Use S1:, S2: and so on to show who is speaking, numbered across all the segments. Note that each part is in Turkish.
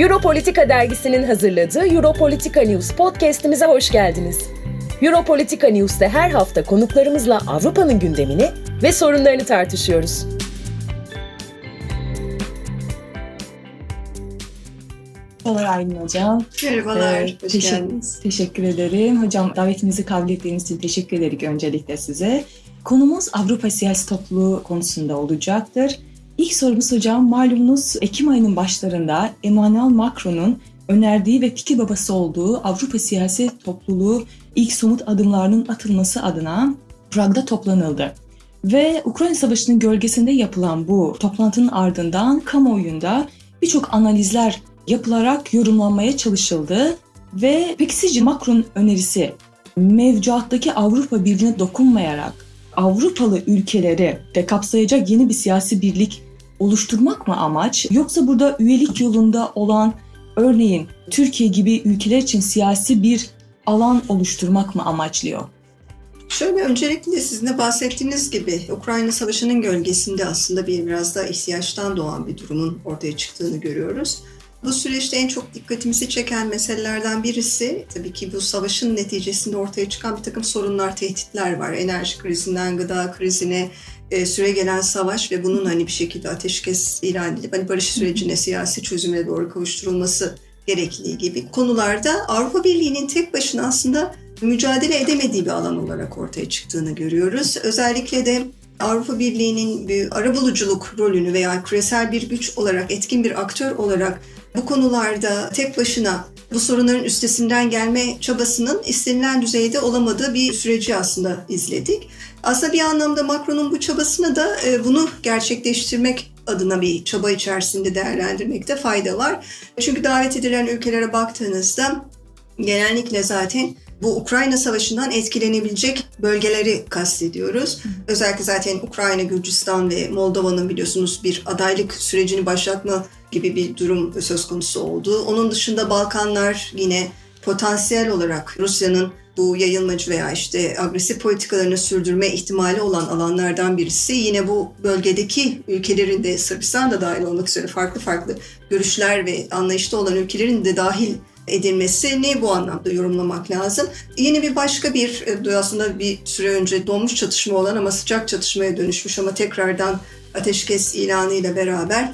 S1: Europolitika dergisinin hazırladığı Europolitika News podcast'imize hoş geldiniz. Europolitika News'te her hafta konuklarımızla Avrupa'nın gündemini ve sorunlarını tartışıyoruz.
S2: Merhabalar Aylin Hocam.
S3: Merhabalar,
S2: Ee,
S3: hoş
S2: teşekkür-
S3: geldiniz.
S2: Teşekkür ederim. Hocam davetimizi kabul ettiğiniz için teşekkür ederim öncelikle size. Konumuz Avrupa siyasi topluluğu konusunda olacaktır. İlk sorumuz hocam malumunuz Ekim ayının başlarında Emmanuel Macron'un önerdiği ve fikir babası olduğu Avrupa siyasi topluluğu ilk somut adımlarının atılması adına Prag'da toplanıldı. Ve Ukrayna Savaşı'nın gölgesinde yapılan bu toplantının ardından kamuoyunda birçok analizler yapılarak yorumlanmaya çalışıldı. Ve peki sizce Macron'un önerisi mevcuattaki Avrupa Birliği'ne dokunmayarak Avrupalı ülkeleri de kapsayacak yeni bir siyasi birlik oluşturmak mı amaç? Yoksa burada üyelik yolunda olan örneğin Türkiye gibi ülkeler için siyasi bir alan oluşturmak mı amaçlıyor?
S3: Şöyle öncelikle sizin de bahsettiğiniz gibi Ukrayna Savaşı'nın gölgesinde aslında bir biraz da ihtiyaçtan doğan bir durumun ortaya çıktığını görüyoruz. Bu süreçte en çok dikkatimizi çeken meselelerden birisi tabii ki bu savaşın neticesinde ortaya çıkan bir takım sorunlar, tehditler var. Enerji krizinden gıda krizine, e, süre gelen savaş ve bunun hani bir şekilde ateşkes ilan edilip hani barış sürecine, siyasi çözüme doğru kavuşturulması gerektiği gibi konularda Avrupa Birliği'nin tek başına aslında mücadele edemediği bir alan olarak ortaya çıktığını görüyoruz. Özellikle de Avrupa Birliği'nin bir arabuluculuk rolünü veya küresel bir güç olarak, etkin bir aktör olarak bu konularda tek başına bu sorunların üstesinden gelme çabasının istenilen düzeyde olamadığı bir süreci aslında izledik. Aslında bir anlamda Macron'un bu çabasını da e, bunu gerçekleştirmek adına bir çaba içerisinde değerlendirmekte fayda var. Çünkü davet edilen ülkelere baktığınızda genellikle zaten bu Ukrayna Savaşı'ndan etkilenebilecek bölgeleri kastediyoruz. Özellikle zaten Ukrayna, Gürcistan ve Moldova'nın biliyorsunuz bir adaylık sürecini başlatma gibi bir durum söz konusu oldu. Onun dışında Balkanlar yine potansiyel olarak Rusya'nın bu yayılmacı veya işte agresif politikalarını sürdürme ihtimali olan alanlardan birisi. Yine bu bölgedeki ülkelerin de Sırbistan da dahil olmak üzere farklı farklı görüşler ve anlayışta olan ülkelerin de dahil edilmesini bu anlamda yorumlamak lazım. Yeni bir başka bir e, aslında bir süre önce donmuş çatışma olan ama sıcak çatışmaya dönüşmüş ama tekrardan ateşkes ilanı ile beraber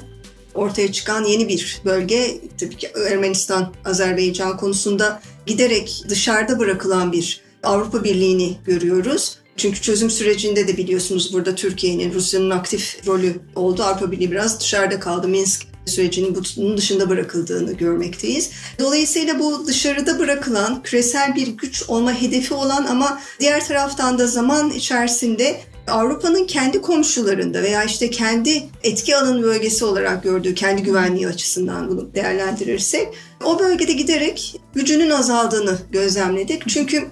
S3: ortaya çıkan yeni bir bölge tabii ki Ermenistan, Azerbaycan konusunda giderek dışarıda bırakılan bir Avrupa Birliği'ni görüyoruz. Çünkü çözüm sürecinde de biliyorsunuz burada Türkiye'nin, Rusya'nın aktif rolü oldu. Avrupa Birliği biraz dışarıda kaldı. Minsk sürecinin bunun dışında bırakıldığını görmekteyiz. Dolayısıyla bu dışarıda bırakılan küresel bir güç olma hedefi olan ama diğer taraftan da zaman içerisinde Avrupa'nın kendi komşularında veya işte kendi etki alanı bölgesi olarak gördüğü kendi güvenliği açısından bunu değerlendirirsek o bölgede giderek gücünün azaldığını gözlemledik. Çünkü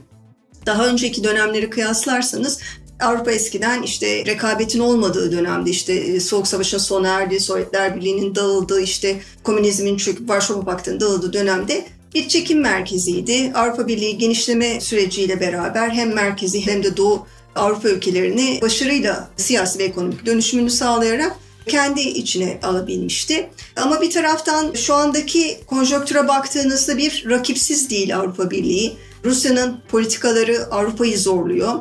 S3: daha önceki dönemleri kıyaslarsanız Avrupa eskiden işte rekabetin olmadığı dönemde işte e, Soğuk Savaş'ın sona erdiği, Sovyetler Birliği'nin dağıldığı, işte komünizmin çöküp Varşova Paktı'nın dağıldığı dönemde bir çekim merkeziydi. Avrupa Birliği genişleme süreciyle beraber hem merkezi hem de Doğu Avrupa ülkelerini başarıyla siyasi ve ekonomik dönüşümünü sağlayarak kendi içine alabilmişti. Ama bir taraftan şu andaki konjonktüre baktığınızda bir rakipsiz değil Avrupa Birliği. Rusya'nın politikaları Avrupa'yı zorluyor.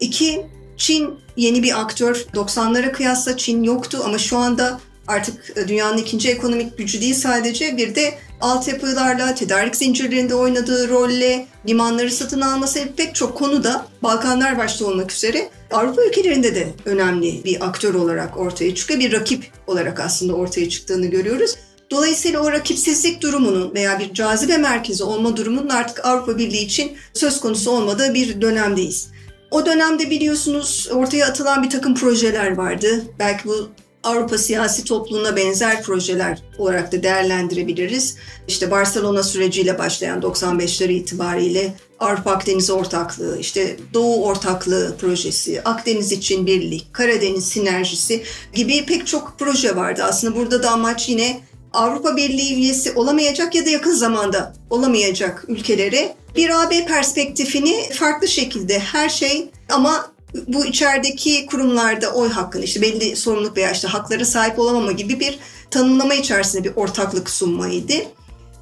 S3: İki, Çin yeni bir aktör. 90'lara kıyasla Çin yoktu ama şu anda artık dünyanın ikinci ekonomik gücü değil sadece bir de altyapılarla, tedarik zincirlerinde oynadığı rolle, limanları satın alması pek çok konuda Balkanlar başta olmak üzere Avrupa ülkelerinde de önemli bir aktör olarak ortaya çıkıyor. Bir rakip olarak aslında ortaya çıktığını görüyoruz. Dolayısıyla o rakipsizlik durumunun veya bir cazibe merkezi olma durumunun artık Avrupa Birliği için söz konusu olmadığı bir dönemdeyiz. O dönemde biliyorsunuz ortaya atılan bir takım projeler vardı. Belki bu Avrupa siyasi topluluğuna benzer projeler olarak da değerlendirebiliriz. İşte Barcelona süreciyle başlayan 95'leri itibariyle Avrupa Akdeniz Ortaklığı, işte Doğu Ortaklığı projesi, Akdeniz için birlik, Karadeniz sinerjisi gibi pek çok proje vardı. Aslında burada da amaç yine Avrupa Birliği üyesi olamayacak ya da yakın zamanda olamayacak ülkelere bir AB perspektifini farklı şekilde her şey ama bu içerideki kurumlarda oy hakkını işte belli sorumluluk veya işte haklara sahip olamama gibi bir tanımlama içerisinde bir ortaklık sunmaydı.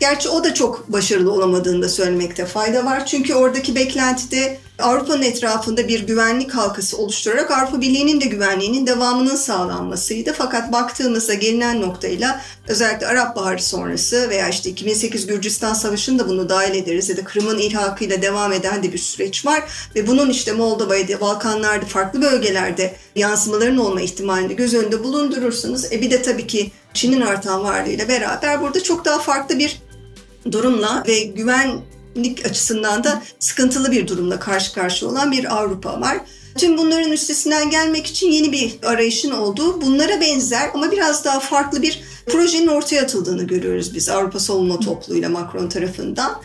S3: Gerçi o da çok başarılı olamadığını da söylemekte fayda var. Çünkü oradaki beklentide Avrupa'nın etrafında bir güvenlik halkası oluşturarak Avrupa Birliği'nin de güvenliğinin devamının sağlanmasıydı. Fakat baktığımızda gelinen noktayla özellikle Arap Baharı sonrası veya işte 2008 Gürcistan Savaşı'nı da bunu dahil ederiz ya da Kırım'ın ilhakıyla devam eden de bir süreç var. Ve bunun işte Moldova'ya, Balkanlar'da farklı bölgelerde yansımaların olma ihtimalini göz önünde bulundurursanız e bir de tabii ki Çin'in artan varlığıyla beraber burada çok daha farklı bir durumla ve güvenlik açısından da sıkıntılı bir durumla karşı karşıya olan bir Avrupa var. Tüm bunların üstesinden gelmek için yeni bir arayışın olduğu, bunlara benzer ama biraz daha farklı bir projenin ortaya atıldığını görüyoruz biz Avrupa Savunma Topluluğu'yla Macron tarafından.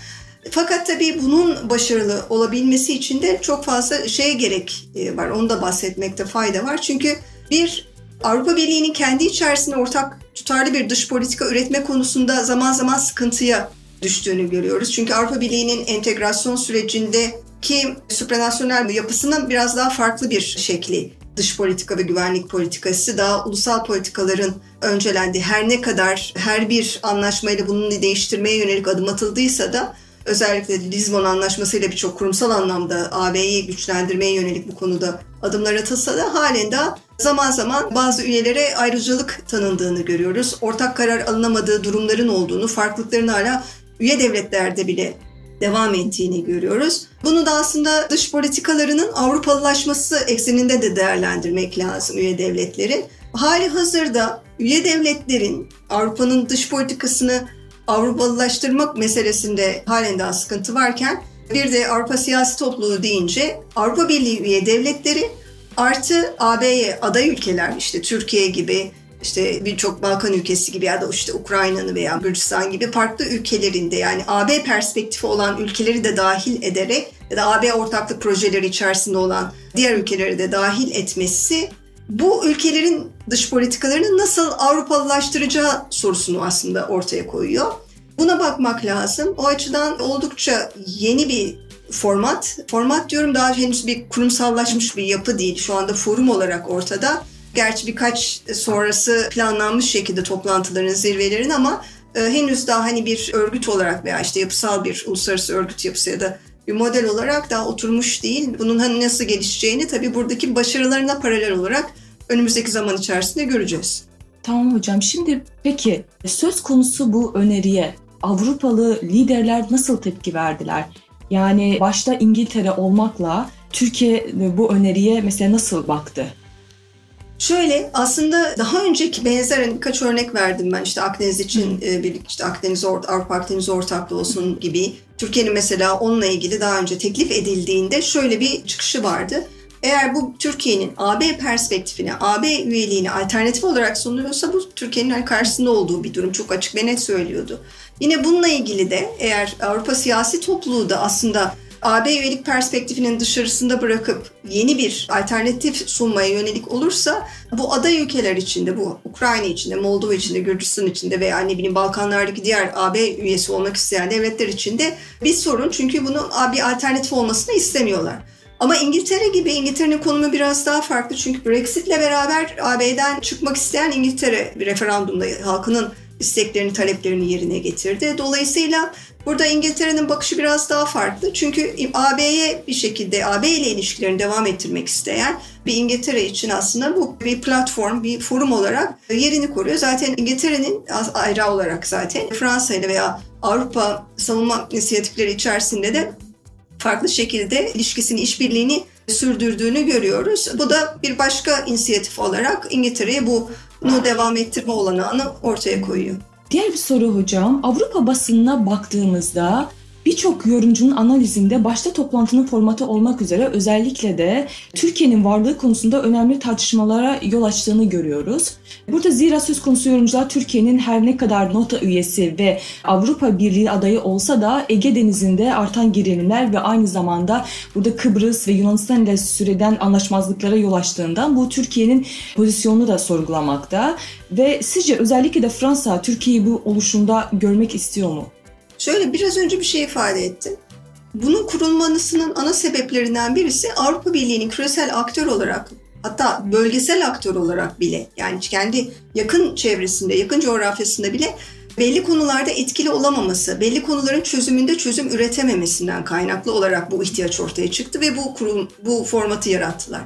S3: Fakat tabii bunun başarılı olabilmesi için de çok fazla şeye gerek e, var. Onu da bahsetmekte fayda var. Çünkü bir Avrupa Birliği'nin kendi içerisinde ortak tutarlı bir dış politika üretme konusunda zaman zaman sıkıntıya düştüğünü görüyoruz. Çünkü Avrupa Birliği'nin entegrasyon sürecindeki supranasyonel yapısının biraz daha farklı bir şekli dış politika ve güvenlik politikası daha ulusal politikaların öncelendiği her ne kadar her bir anlaşmayla bunu değiştirmeye yönelik adım atıldıysa da özellikle Lizbon Anlaşması ile birçok kurumsal anlamda AB'yi güçlendirmeye yönelik bu konuda adımlar atılsa da halen daha zaman zaman bazı üyelere ayrıcalık tanındığını görüyoruz. Ortak karar alınamadığı durumların olduğunu, farklılıkların hala üye devletlerde bile devam ettiğini görüyoruz. Bunu da aslında dış politikalarının Avrupalılaşması ekseninde de değerlendirmek lazım üye devletlerin. Hali hazırda üye devletlerin Avrupa'nın dış politikasını Avrupalılaştırmak meselesinde halen daha sıkıntı varken bir de Avrupa Siyasi Topluluğu deyince Avrupa Birliği üye devletleri artı AB'ye aday ülkeler işte Türkiye gibi işte birçok Balkan ülkesi gibi ya da işte Ukrayna'nın veya Gürcistan gibi farklı ülkelerinde yani AB perspektifi olan ülkeleri de dahil ederek ya da AB ortaklık projeleri içerisinde olan diğer ülkeleri de dahil etmesi bu ülkelerin dış politikalarını nasıl Avrupalılaştıracağı sorusunu aslında ortaya koyuyor. Buna bakmak lazım. O açıdan oldukça yeni bir format. Format diyorum daha henüz bir kurumsallaşmış bir yapı değil. Şu anda forum olarak ortada. Gerçi birkaç sonrası planlanmış şekilde toplantıların, zirvelerin ama e, henüz daha hani bir örgüt olarak veya işte yapısal bir uluslararası örgüt yapısı ya da bir model olarak daha oturmuş değil. Bunun hani nasıl gelişeceğini tabii buradaki başarılarına paralel olarak önümüzdeki zaman içerisinde göreceğiz.
S2: Tamam hocam. Şimdi peki söz konusu bu öneriye Avrupalı liderler nasıl tepki verdiler? Yani başta İngiltere olmakla Türkiye bu öneriye mesela nasıl baktı?
S3: Şöyle aslında daha önceki benzer hani birkaç örnek verdim ben işte Akdeniz için e, bir işte Akdeniz Avrupa Akdeniz ortaklığı olsun gibi. Türkiye'nin mesela onunla ilgili daha önce teklif edildiğinde şöyle bir çıkışı vardı. Eğer bu Türkiye'nin AB perspektifine, AB üyeliğine alternatif olarak sunuluyorsa bu Türkiye'nin hani karşısında olduğu bir durum çok açık ve net söylüyordu. Yine bununla ilgili de eğer Avrupa siyasi topluluğu da aslında AB üyelik perspektifinin dışarısında bırakıp yeni bir alternatif sunmaya yönelik olursa bu aday ülkeler içinde, bu Ukrayna içinde, Moldova içinde, Gürcistan içinde veya ne bileyim Balkanlardaki diğer AB üyesi olmak isteyen devletler içinde bir sorun. Çünkü bunun bir alternatif olmasını istemiyorlar. Ama İngiltere gibi İngiltere'nin konumu biraz daha farklı. Çünkü Brexit'le beraber AB'den çıkmak isteyen İngiltere bir referandumda halkının isteklerini, taleplerini yerine getirdi. Dolayısıyla burada İngiltere'nin bakışı biraz daha farklı. Çünkü AB'ye bir şekilde AB ile ilişkilerini devam ettirmek isteyen bir İngiltere için aslında bu bir platform, bir forum olarak yerini koruyor. Zaten İngiltere'nin ayrı olarak zaten Fransa ile veya Avrupa savunma inisiyatifleri içerisinde de farklı şekilde ilişkisini, işbirliğini sürdürdüğünü görüyoruz. Bu da bir başka inisiyatif olarak İngiltere'ye bunu devam ettirme olanağını ortaya koyuyor.
S2: Diğer bir soru hocam. Avrupa basınına baktığımızda birçok yorumcunun analizinde başta toplantının formatı olmak üzere özellikle de Türkiye'nin varlığı konusunda önemli tartışmalara yol açtığını görüyoruz. Burada zira söz konusu yorumcular Türkiye'nin her ne kadar nota üyesi ve Avrupa Birliği adayı olsa da Ege Denizi'nde artan gerilimler ve aynı zamanda burada Kıbrıs ve Yunanistan ile süreden anlaşmazlıklara yol açtığından bu Türkiye'nin pozisyonunu da sorgulamakta. Ve sizce özellikle de Fransa Türkiye'yi bu oluşumda görmek istiyor mu?
S3: Şöyle biraz önce bir şey ifade ettim. Bunun kurulmasının ana sebeplerinden birisi Avrupa Birliği'nin küresel aktör olarak hatta bölgesel aktör olarak bile yani kendi yakın çevresinde, yakın coğrafyasında bile belli konularda etkili olamaması, belli konuların çözümünde çözüm üretememesinden kaynaklı olarak bu ihtiyaç ortaya çıktı ve bu kurum bu formatı yarattılar.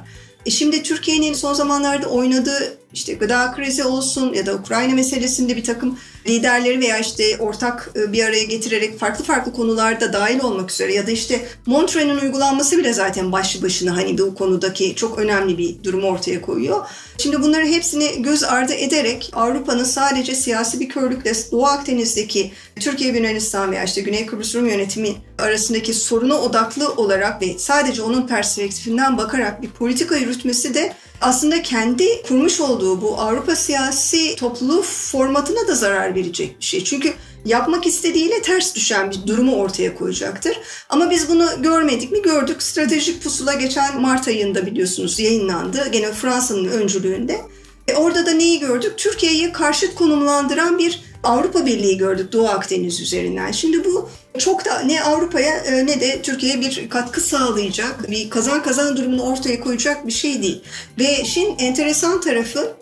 S3: E şimdi Türkiye'nin son zamanlarda oynadığı işte gıda krizi olsun ya da Ukrayna meselesinde bir takım liderleri veya işte ortak e, bir araya getirerek farklı farklı konularda dahil olmak üzere ya da işte Montre'nin uygulanması bile zaten başlı başına hani bu konudaki çok önemli bir durumu ortaya koyuyor. Şimdi bunları hepsini göz ardı ederek Avrupa'nın sadece siyasi bir körlükle Doğu Akdeniz'deki Türkiye, Yunanistan veya işte Güney Kıbrıs Rum yönetimi arasındaki soruna odaklı olarak ve sadece onun perspektifinden bakarak bir politika yürütmesi de aslında kendi kurmuş olduğu bu Avrupa siyasi topluluğu formatına da zarar verecek bir şey. Çünkü yapmak istediğiyle ters düşen bir durumu ortaya koyacaktır. Ama biz bunu görmedik mi? Gördük. Stratejik pusula geçen Mart ayında biliyorsunuz yayınlandı. Gene Fransa'nın öncülüğünde. E orada da neyi gördük? Türkiye'yi karşıt konumlandıran bir Avrupa Birliği gördük Doğu Akdeniz üzerinden. Şimdi bu çok da ne Avrupa'ya e, ne de Türkiye'ye bir katkı sağlayacak, bir kazan kazan durumunu ortaya koyacak bir şey değil. Ve işin enteresan tarafı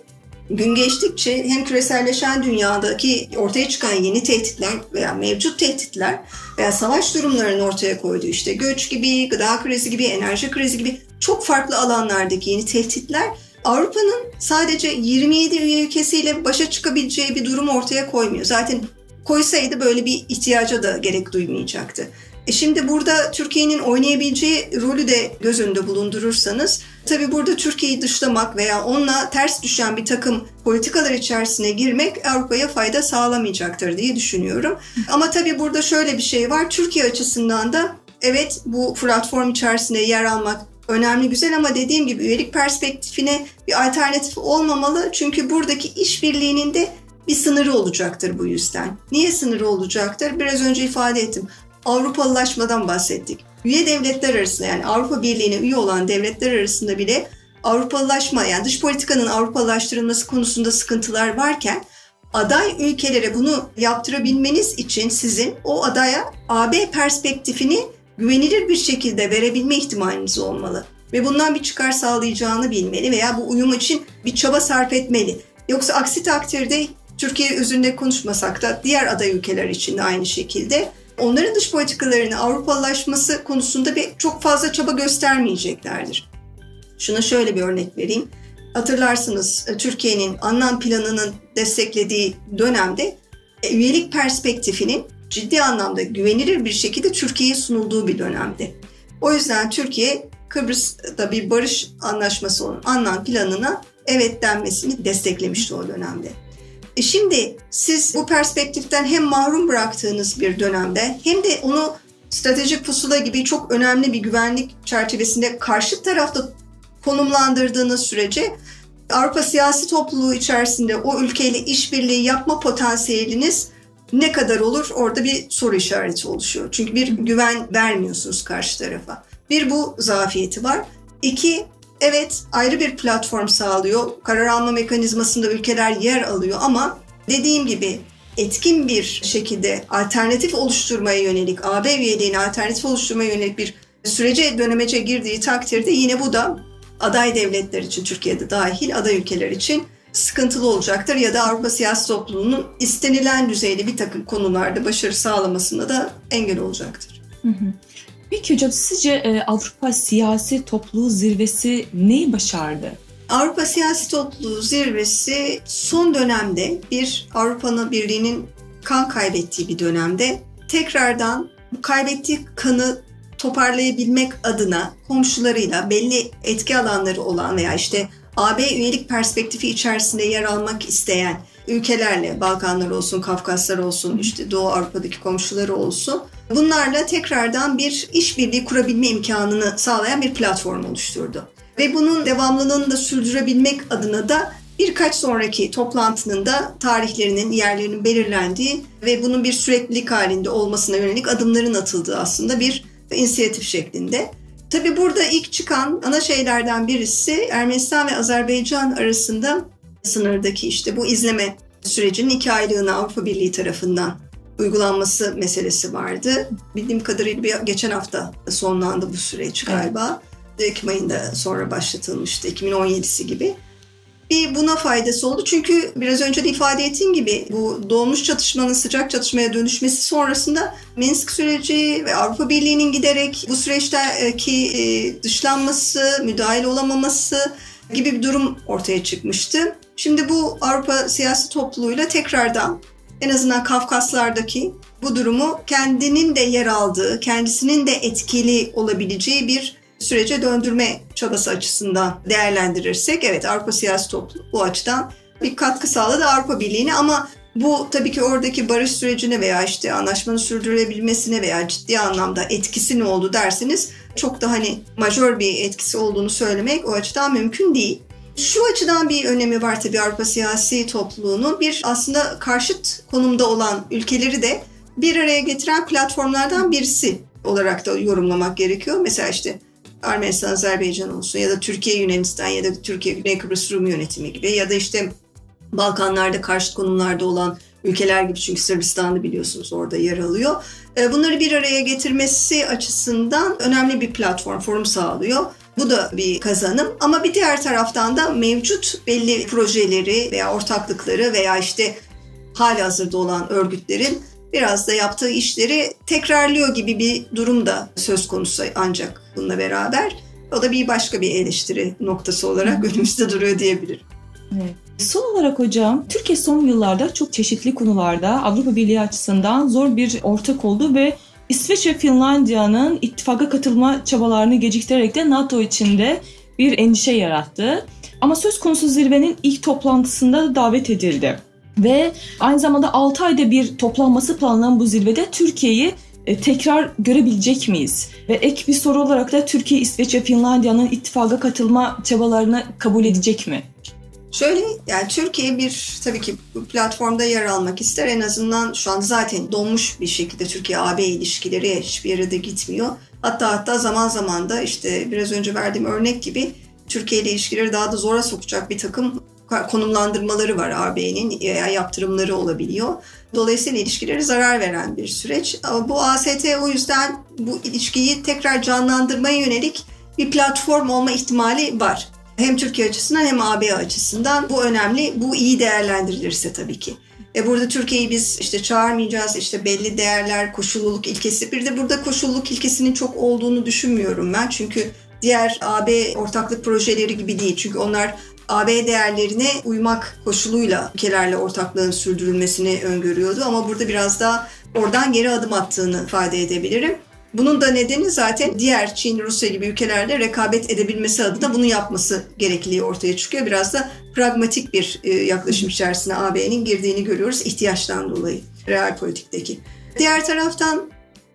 S3: gün geçtikçe hem küreselleşen dünyadaki ortaya çıkan yeni tehditler veya mevcut tehditler veya savaş durumlarının ortaya koyduğu işte göç gibi, gıda krizi gibi, enerji krizi gibi çok farklı alanlardaki yeni tehditler Avrupa'nın sadece 27 üye ülkesiyle başa çıkabileceği bir durum ortaya koymuyor. Zaten koysaydı böyle bir ihtiyaca da gerek duymayacaktı. E şimdi burada Türkiye'nin oynayabileceği rolü de göz önünde bulundurursanız tabi burada Türkiye'yi dışlamak veya onunla ters düşen bir takım politikalar içerisine girmek Avrupa'ya fayda sağlamayacaktır diye düşünüyorum. Ama tabi burada şöyle bir şey var. Türkiye açısından da evet bu platform içerisinde yer almak önemli güzel ama dediğim gibi üyelik perspektifine bir alternatif olmamalı. Çünkü buradaki işbirliğinin de bir sınırı olacaktır bu yüzden. Niye sınırı olacaktır? Biraz önce ifade ettim. Avrupalılaşmadan bahsettik. Üye devletler arasında yani Avrupa Birliği'ne üye olan devletler arasında bile Avrupalılaşma yani dış politikanın Avrupalaştırılması konusunda sıkıntılar varken aday ülkelere bunu yaptırabilmeniz için sizin o adaya AB perspektifini güvenilir bir şekilde verebilme ihtimaliniz olmalı. Ve bundan bir çıkar sağlayacağını bilmeli veya bu uyum için bir çaba sarf etmeli. Yoksa aksi takdirde Türkiye üzerinde konuşmasak da diğer aday ülkeler için de aynı şekilde onların dış politikalarını Avrupalılaşması konusunda bir çok fazla çaba göstermeyeceklerdir. Şuna şöyle bir örnek vereyim. Hatırlarsınız e, Türkiye'nin Annan planının desteklediği dönemde e, üyelik perspektifinin ciddi anlamda güvenilir bir şekilde Türkiye'ye sunulduğu bir dönemdi. O yüzden Türkiye Kıbrıs'ta bir barış anlaşması olan Annan planına evet denmesini desteklemişti o dönemde. E şimdi siz bu perspektiften hem mahrum bıraktığınız bir dönemde hem de onu stratejik pusula gibi çok önemli bir güvenlik çerçevesinde karşı tarafta konumlandırdığınız sürece Avrupa siyasi topluluğu içerisinde o ülkeyle işbirliği yapma potansiyeliniz ne kadar olur orada bir soru işareti oluşuyor. Çünkü bir güven vermiyorsunuz karşı tarafa. Bir bu zafiyeti var. İki evet ayrı bir platform sağlıyor. Karar alma mekanizmasında ülkeler yer alıyor ama dediğim gibi etkin bir şekilde alternatif oluşturmaya yönelik, AB üyeliğine alternatif oluşturmaya yönelik bir sürece dönemece girdiği takdirde yine bu da aday devletler için Türkiye'de dahil aday ülkeler için sıkıntılı olacaktır ya da Avrupa siyasi topluluğunun istenilen düzeyde bir takım konularda başarı sağlamasında da engel olacaktır. Hı hı.
S2: Peki hocam sizce e, Avrupa siyasi topluluğu zirvesi neyi başardı?
S3: Avrupa siyasi topluluğu zirvesi son dönemde bir Avrupa'nın Birliği'nin kan kaybettiği bir dönemde tekrardan bu kaybettiği kanı toparlayabilmek adına komşularıyla belli etki alanları olan veya işte AB üyelik perspektifi içerisinde yer almak isteyen ülkelerle, Balkanlar olsun, Kafkaslar olsun, işte Doğu Avrupa'daki komşuları olsun, bunlarla tekrardan bir işbirliği kurabilme imkanını sağlayan bir platform oluşturdu. Ve bunun devamlılığını da sürdürebilmek adına da birkaç sonraki toplantının da tarihlerinin, yerlerinin belirlendiği ve bunun bir süreklilik halinde olmasına yönelik adımların atıldığı aslında bir inisiyatif şeklinde. Tabi burada ilk çıkan ana şeylerden birisi Ermenistan ve Azerbaycan arasında sınırdaki işte bu izleme sürecinin iki aylığına Avrupa Birliği tarafından uygulanması meselesi vardı. Bildiğim kadarıyla bir, geçen hafta sonlandı bu süreç galiba. Evet. Ekim ayında sonra başlatılmıştı. 2017'si gibi. Bir buna faydası oldu. Çünkü biraz önce de ifade ettiğim gibi bu doğmuş çatışmanın sıcak çatışmaya dönüşmesi sonrasında Minsk süreci ve Avrupa Birliği'nin giderek bu süreçteki e, dışlanması, müdahale olamaması gibi bir durum ortaya çıkmıştı. Şimdi bu Avrupa siyasi topluluğuyla tekrardan en azından Kafkaslardaki bu durumu kendinin de yer aldığı, kendisinin de etkili olabileceği bir sürece döndürme çabası açısından değerlendirirsek evet Avrupa siyasi topluluğu bu açıdan bir katkı sağladı Avrupa Birliği'ne ama bu tabii ki oradaki barış sürecine veya işte anlaşmanın sürdürülebilmesine veya ciddi anlamda etkisi ne oldu derseniz çok da hani majör bir etkisi olduğunu söylemek o açıdan mümkün değil. Şu açıdan bir önemi var tabii Avrupa siyasi topluluğunun. Bir aslında karşıt konumda olan ülkeleri de bir araya getiren platformlardan birisi olarak da yorumlamak gerekiyor. Mesela işte Armenistan, Azerbaycan olsun ya da Türkiye, Yunanistan ya da Türkiye, Güney Kıbrıs Rum yönetimi gibi ya da işte Balkanlarda karşıt konumlarda olan ülkeler gibi çünkü Sırbistan'ı biliyorsunuz orada yer alıyor. E, bunları bir araya getirmesi açısından önemli bir platform, forum sağlıyor. Bu da bir kazanım ama bir diğer taraftan da mevcut belli projeleri veya ortaklıkları veya işte hali hazırda olan örgütlerin biraz da yaptığı işleri tekrarlıyor gibi bir durum da söz konusu ancak bununla beraber. O da bir başka bir eleştiri noktası olarak önümüzde duruyor diyebilirim.
S2: Evet. Son olarak hocam, Türkiye son yıllarda çok çeşitli konularda Avrupa Birliği açısından zor bir ortak oldu ve İsveç ve Finlandiya'nın ittifaka katılma çabalarını geciktirerek de NATO içinde bir endişe yarattı. Ama söz konusu zirvenin ilk toplantısında da davet edildi. Ve aynı zamanda 6 ayda bir toplanması planlanan bu zirvede Türkiye'yi e, tekrar görebilecek miyiz? Ve ek bir soru olarak da Türkiye, İsveç ve Finlandiya'nın ittifaka katılma çabalarını kabul edecek mi?
S3: Şöyle yani Türkiye bir tabii ki platformda yer almak ister. En azından şu an zaten donmuş bir şekilde Türkiye-AB ilişkileri hiçbir yere de gitmiyor. Hatta hatta zaman zaman da işte biraz önce verdiğim örnek gibi Türkiye ile ilişkileri daha da zora sokacak bir takım konumlandırmaları var AB'nin veya yaptırımları olabiliyor. Dolayısıyla ilişkileri zarar veren bir süreç. Bu AST o yüzden bu ilişkiyi tekrar canlandırmaya yönelik bir platform olma ihtimali var. Hem Türkiye açısından hem AB açısından bu önemli. Bu iyi değerlendirilirse tabii ki. E burada Türkiye'yi biz işte çağırmayacağız, işte belli değerler, koşulluluk ilkesi. Bir de burada koşulluluk ilkesinin çok olduğunu düşünmüyorum ben. Çünkü diğer AB ortaklık projeleri gibi değil. Çünkü onlar AB değerlerine uymak koşuluyla ülkelerle ortaklığın sürdürülmesini öngörüyordu. Ama burada biraz daha oradan geri adım attığını ifade edebilirim. Bunun da nedeni zaten diğer Çin, Rusya gibi ülkelerle rekabet edebilmesi adına bunu yapması gerekliliği ortaya çıkıyor. Biraz da pragmatik bir e, yaklaşım içerisine AB'nin girdiğini görüyoruz ihtiyaçtan dolayı real politikteki. Diğer taraftan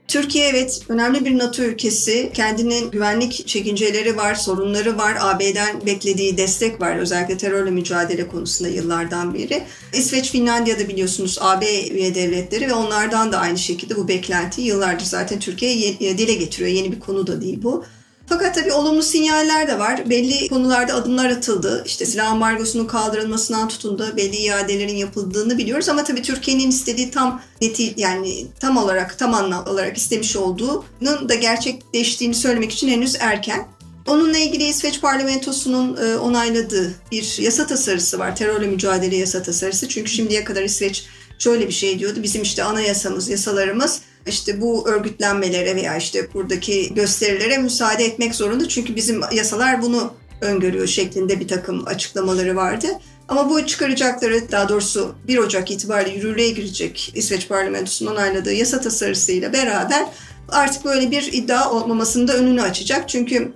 S3: Türkiye evet önemli bir NATO ülkesi. Kendinin güvenlik çekinceleri var, sorunları var. AB'den beklediği destek var. Özellikle terörle mücadele konusunda yıllardan beri. İsveç, Finlandiya'da biliyorsunuz AB üye devletleri ve onlardan da aynı şekilde bu beklenti yıllardır zaten Türkiye dile getiriyor. Yeni bir konu da değil bu. Fakat tabii olumlu sinyaller de var. Belli konularda adımlar atıldı. İşte silah ambargosunun kaldırılmasından tutun da belli iadelerin yapıldığını biliyoruz. Ama tabii Türkiye'nin istediği tam neti yani tam olarak tam anlam olarak istemiş olduğunun da gerçekleştiğini söylemek için henüz erken. Onunla ilgili İsveç parlamentosunun e, onayladığı bir yasa tasarısı var. Terörle mücadele yasa tasarısı. Çünkü şimdiye kadar İsveç şöyle bir şey diyordu. Bizim işte anayasamız, yasalarımız işte bu örgütlenmelere veya işte buradaki gösterilere müsaade etmek zorunda. Çünkü bizim yasalar bunu öngörüyor şeklinde bir takım açıklamaları vardı. Ama bu çıkaracakları daha doğrusu 1 Ocak itibariyle yürürlüğe girecek İsveç parlamentosunun onayladığı yasa tasarısıyla beraber artık böyle bir iddia olmamasının da önünü açacak. Çünkü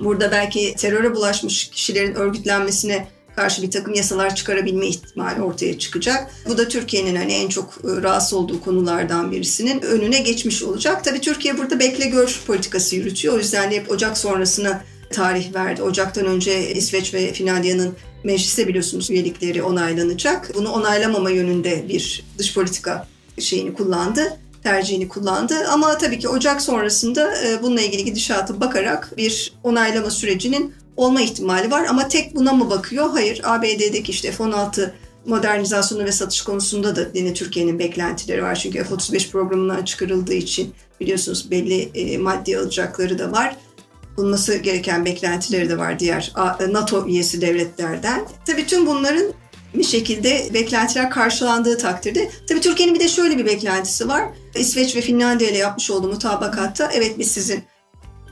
S3: burada belki teröre bulaşmış kişilerin örgütlenmesine karşı bir takım yasalar çıkarabilme ihtimali ortaya çıkacak. Bu da Türkiye'nin hani en çok e, rahatsız olduğu konulardan birisinin önüne geçmiş olacak. Tabii Türkiye burada bekle gör politikası yürütüyor. O yüzden de hep Ocak sonrasına tarih verdi. Ocaktan önce İsveç ve Finlandiya'nın mecliste biliyorsunuz üyelikleri onaylanacak. Bunu onaylamama yönünde bir dış politika şeyini kullandı tercihini kullandı. Ama tabii ki Ocak sonrasında e, bununla ilgili gidişatı bakarak bir onaylama sürecinin olma ihtimali var. Ama tek buna mı bakıyor? Hayır. ABD'deki işte F-16 modernizasyonu ve satış konusunda da yine Türkiye'nin beklentileri var. Çünkü F-35 programından çıkarıldığı için biliyorsunuz belli e, maddi alacakları da var. bulması gereken beklentileri de var diğer NATO üyesi devletlerden. Tabii tüm bunların bir şekilde beklentiler karşılandığı takdirde. Tabii Türkiye'nin bir de şöyle bir beklentisi var. İsveç ve Finlandiya ile yapmış olduğu mutabakatta evet biz sizin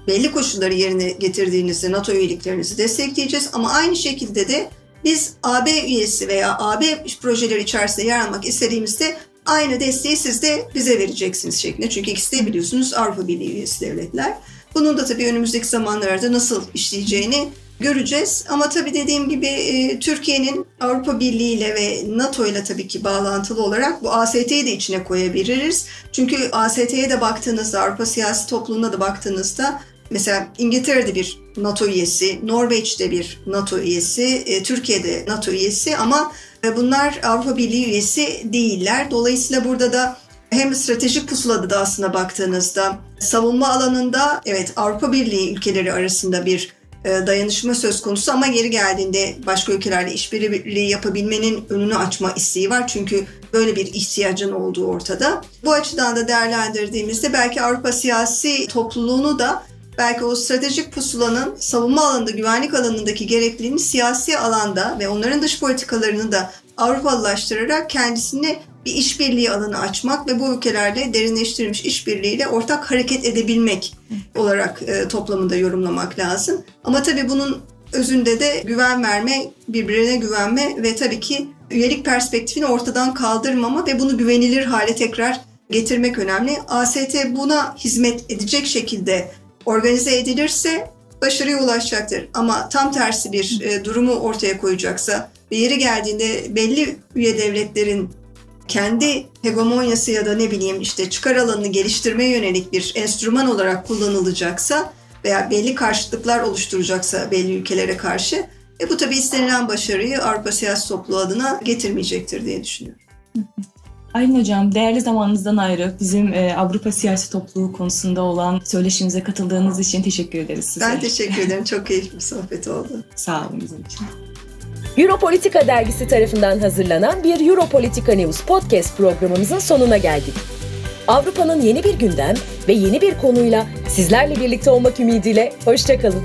S3: belli koşulları yerine getirdiğinizde NATO üyeliklerinizi destekleyeceğiz ama aynı şekilde de biz AB üyesi veya AB projeleri içerisinde yer almak istediğimizde aynı desteği siz de bize vereceksiniz şeklinde. Çünkü ikisi de biliyorsunuz Avrupa Birliği üyesi devletler. Bunun da tabii önümüzdeki zamanlarda nasıl işleyeceğini göreceğiz. Ama tabii dediğim gibi e, Türkiye'nin Avrupa Birliği ile ve NATO ile tabii ki bağlantılı olarak bu AST'yi de içine koyabiliriz. Çünkü AST'ye de baktığınızda, Avrupa siyasi topluluğuna da baktığınızda mesela İngiltere'de bir NATO üyesi, Norveç'te bir NATO üyesi, e, Türkiye'de NATO üyesi ama e, bunlar Avrupa Birliği üyesi değiller. Dolayısıyla burada da hem stratejik pusulada da aslında baktığınızda savunma alanında evet Avrupa Birliği ülkeleri arasında bir e, dayanışma söz konusu ama geri geldiğinde başka ülkelerle işbirliği yapabilmenin önünü açma isteği var. Çünkü böyle bir ihtiyacın olduğu ortada. Bu açıdan da değerlendirdiğimizde belki Avrupa siyasi topluluğunu da belki o stratejik pusulanın savunma alanında, güvenlik alanındaki gerekliliğini siyasi alanda ve onların dış politikalarını da Avrupalılaştırarak kendisini bir işbirliği alanı açmak ve bu ülkelerle derinleştirilmiş işbirliğiyle ortak hareket edebilmek olarak e, toplamında yorumlamak lazım. Ama tabii bunun özünde de güven verme, birbirine güvenme ve tabii ki üyelik perspektifini ortadan kaldırmama ve bunu güvenilir hale tekrar getirmek önemli. AST buna hizmet edecek şekilde organize edilirse başarıya ulaşacaktır. Ama tam tersi bir e, durumu ortaya koyacaksa ve yeri geldiğinde belli üye devletlerin kendi hegemonyası ya da ne bileyim işte çıkar alanını geliştirmeye yönelik bir enstrüman olarak kullanılacaksa veya belli karşıtlıklar oluşturacaksa belli ülkelere karşı e bu tabii istenilen başarıyı Avrupa siyasi topluluğu adına getirmeyecektir diye düşünüyorum.
S2: Aylin Hocam, değerli zamanınızdan ayrı bizim e, Avrupa siyasi topluluğu konusunda olan söyleşimize katıldığınız için teşekkür ederiz size.
S3: Ben teşekkür ederim. Çok keyifli bir sohbet oldu.
S2: Sağ olun bizim için.
S1: Europolitika dergisi tarafından hazırlanan bir Europolitika News podcast programımızın sonuna geldik. Avrupa'nın yeni bir gündem ve yeni bir konuyla sizlerle birlikte olmak ümidiyle hoşçakalın.